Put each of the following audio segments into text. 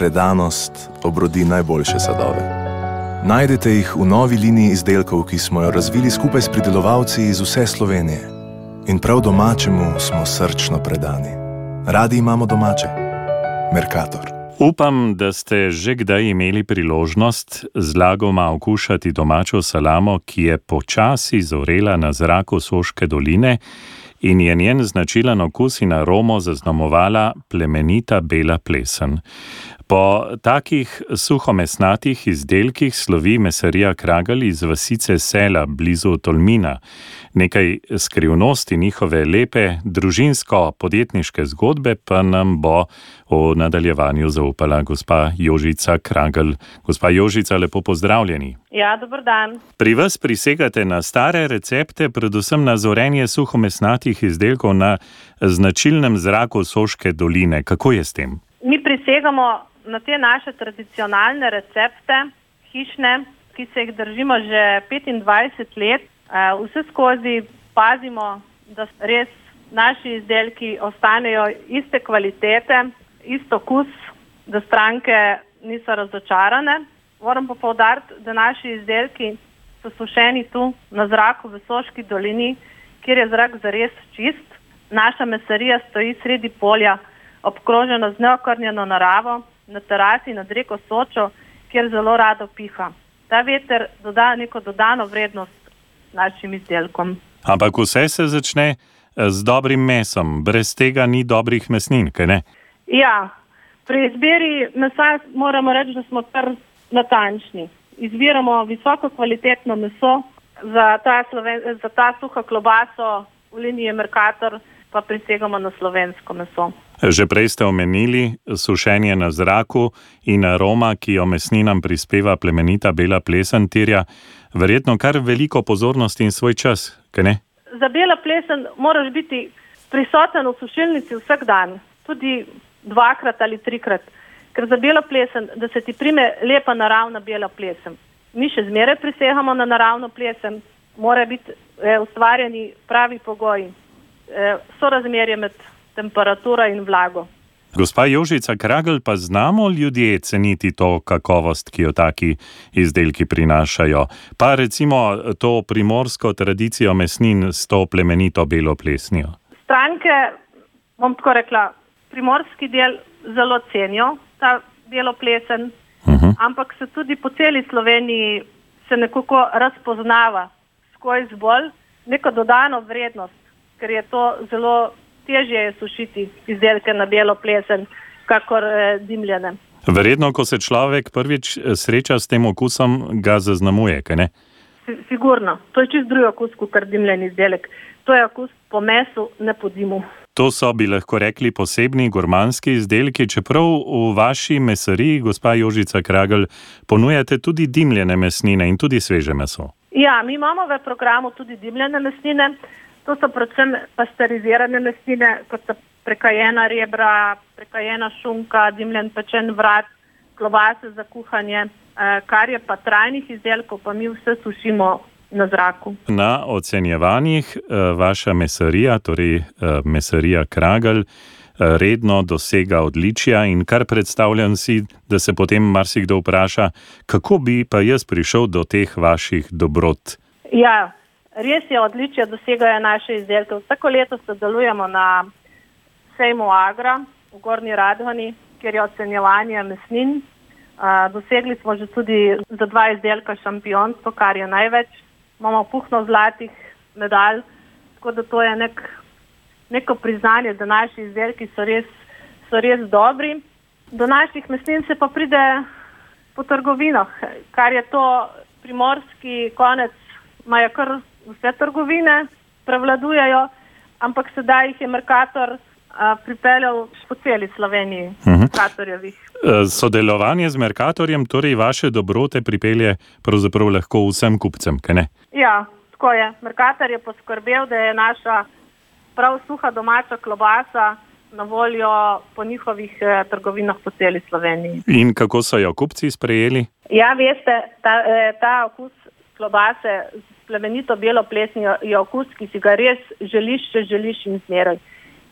predanost obrodi najboljše sadove. Najdete jih v novi liniji izdelkov, ki smo jo razvili skupaj s pridelovalci iz vse Slovenije. In prav domačemu smo srčno predani. Radi imamo domače. Merkator. Upam, da ste že kdaj imeli priložnost zlagoma okušati domačo salamo, ki je počasi zorela na zraku Soške doline in je njen značilen okus in aromo zaznamovala plemenita bela plesen. Po takih suhomesnatih izdelkih slovi mesarija Kragal iz vasice Sela blizu Tolmina. Nekaj skrivnosti njihove lepe družinsko-podjetniške zgodbe pa nam bo v nadaljevanju zaupala gospa Jožica Kragal. Gospa Jožica, lepo pozdravljeni. Ja, dober dan. Pri vas prisegate na stare recepte, predvsem na zorenje suhomesnatih izdelkov na značilnem zraku Soške doline. Kako je s tem? Mi prisegamo na te naše tradicionalne recepte, hišne, ki se jih držimo že 25 let. Vse skozi pazimo, da res naši izdelki ostanejo iste kvalitete, isto kus, da stranke niso razočarane. Moram pa povdariti, da naši izdelki so sušeni tu na zraku v Soški dolini, kjer je zrak zares čist. Naša mesarija stoji sredi polja, obkrožena z neokrnjeno naravo, na terasi nad reko Sočo, kjer zelo rado piha. Ta veter doda neko dodano vrednost našim izdelkom. Ampak vse se začne z dobrim mesom, brez tega ni dobrih mesnin, kaj ne? Ja, pri izbiri mesa moramo reči, da smo kar natančni. Izbiramo visoko kvalitetno meso za ta, sloven, za ta suha klobaso v liniji Merkator, pa prisegamo na slovensko meso. Že prej ste omenili sušenje na zraku in aroma, ki jo mesninam prispeva plemenita bela plesen, terja verjetno kar veliko pozornosti in svoj čas, kaj ne? Za bela plesen moraš biti prisoten v sušilnici vsak dan, tudi dvakrat ali trikrat, ker za bela plesen, da se ti prime lepa naravna bela plesen. Mi še zmeraj prisegamo na naravno plesen, mora biti eh, ustvarjeni pravi pogoji, sorazmerje med temperaturo in vlago. Gospa Jožica Kragel, pa znamo ljudje ceniti to kakovost, ki jo taki izdelki prinašajo, pa recimo to primorsko tradicijo mesnin s to plemenito belo plesnijo. Stranke, bom tako rekla, primorski del zelo cenijo ta belo plesen, uh -huh. ampak se tudi po celi Sloveniji se nekako razpoznava skozi bolj neko dodano vrednost, ker je to zelo težje je sušiti izdelke na belo plesen, kakor eh, dimljene. Verjetno, ko se človek prvič eh, sreča s tem okusom, ga zaznamuje, kaj ne? Sigurno, to je čist drugi okus, kot kar dimljen izdelek. To je okus po mesu, ne po dimu. To so bi lahko rekli posebni gurmanski izdelki, čeprav v vaši mesariji, gospa Jožica Kragel, ponujate tudi dimljene mesnine in tudi sveže meso. Ja, mi imamo v programu tudi dimljene mesnine. To so predvsem pasterizirane mesnine, kot so prekajena rebra, prekajena šunka, dimljen pečen vrat, klobase za kuhanje, eh, kar je pa trajnih izdelkov, pa mi vse sušimo na zraku. Na ocenjevanjih eh, vaša mesarija, torej eh, mesarija Kragel, redno dosega odličja in kar predstavljam si, da se potem marsikdo vpraša, kako bi pa jaz prišel do teh vaših dobrot. Ja, Res je odličje, dosegajo naše izdelke. Vsako leto sodelujemo na sejmu Agra v Gorni Radvani, kjer je ocenjevanje mesnin. Dosegli smo že tudi za dva izdelka šampionstvo, kar je največ. Imamo puhno zlatih medalj, tako da to je nek, neko priznanje, da naši izdelki so res, so res dobri. Do naših mesnin se pa pride po trgovinah, kar je to primorski konec, imajo kar vse trgovine prevladujejo, ampak sedaj jih je Merkator pripeljal po celi Sloveniji, uh mhm. -huh. Merkatorjevih. E, sodelovanje z Merkatorjem, torej vaše dobrote, pripelje pravzaprav lahko vsem kupcem, kaj ne? Ja, tako je. Merkator je poskrbel, da je naša prav suha domača klobasa na voljo po njihovih eh, trgovinah po celi Sloveniji. In kako so jo kupci sprejeli? Ja, veste, ta, eh, ta okus klobase plemenito belo plesnijo, je okus, ki si ga res želiš, če želiš in zmeraj.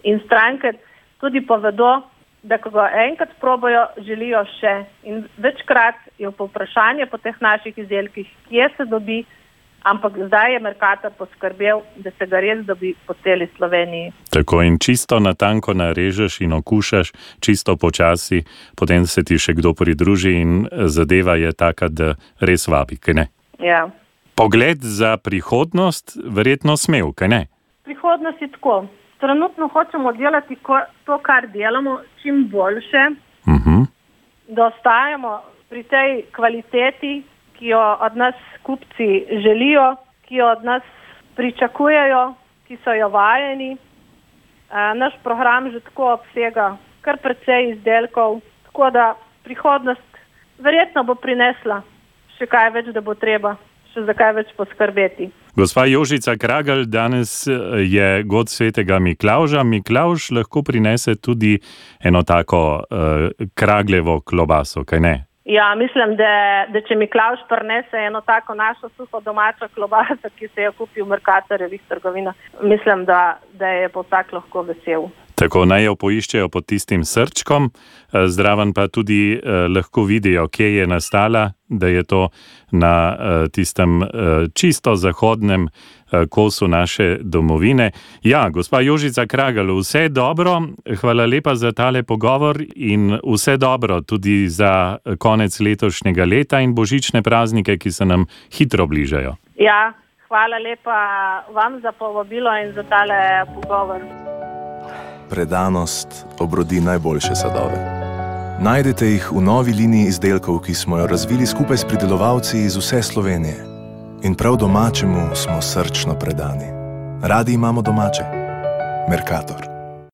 In stranke tudi povedo, da ko ga enkrat probojo, želijo še. In večkrat je povprašanje po teh naših izdelkih, kje se dobi, ampak zdaj je Merkator poskrbel, da se ga res dobi po celi Sloveniji. Tako in čisto na tanko narežeš in okušaš, čisto počasi, potem se ti še kdo pridruži in zadeva je taka, da res vabi, kaj ne? Ja. Pogled za prihodnost, verjetno smel, kaj ne? Prihodnost je tako. Trenutno hočemo delati to, kar delamo, čim boljše, Uh -huh. da ostajamo pri tej kvaliteti, ki jo od nas kupci želijo, ki jo od nas pričakujejo, ki so jo vajeni. Naš program že tako obsega kar precej izdelkov, tako da prihodnost verjetno bo prinesla še kaj več, da bo treba še za kaj več poskrbeti. Gospa Jožica Kragel, danes je god svetega Miklauža. Miklauž lahko prinese tudi eno tako uh, kragljevo klobaso, kaj ne? Ja, mislim, da, da če Miklauž prinese eno tako našo suho domačo klobaso, ki se jo kupi v Merkatorjevih trgovinah, mislim, da, da je po tak lahko vesel. Tako naj jo poiščejo pod tistim srčkom, zdraven pa tudi eh, lahko vidijo, kje je nastala, da je to na eh, tistem eh, čisto zahodnem eh, kosu naše domovine. Ja, gospa Jožica Kragel, vse dobro, hvala lepa za tale pogovor in vse dobro tudi za konec letošnjega leta in božične praznike, ki se nam hitro bližajo. Ja, hvala lepa vam za povabilo in za tale pogovor predanost obrodi najboljše sadove. Najdete jih v novi liniji izdelkov, ki smo jo razvili skupaj s pridelovalci iz vse Slovenije. In prav domačemu smo srčno predani. Radi imamo domače. Merkator.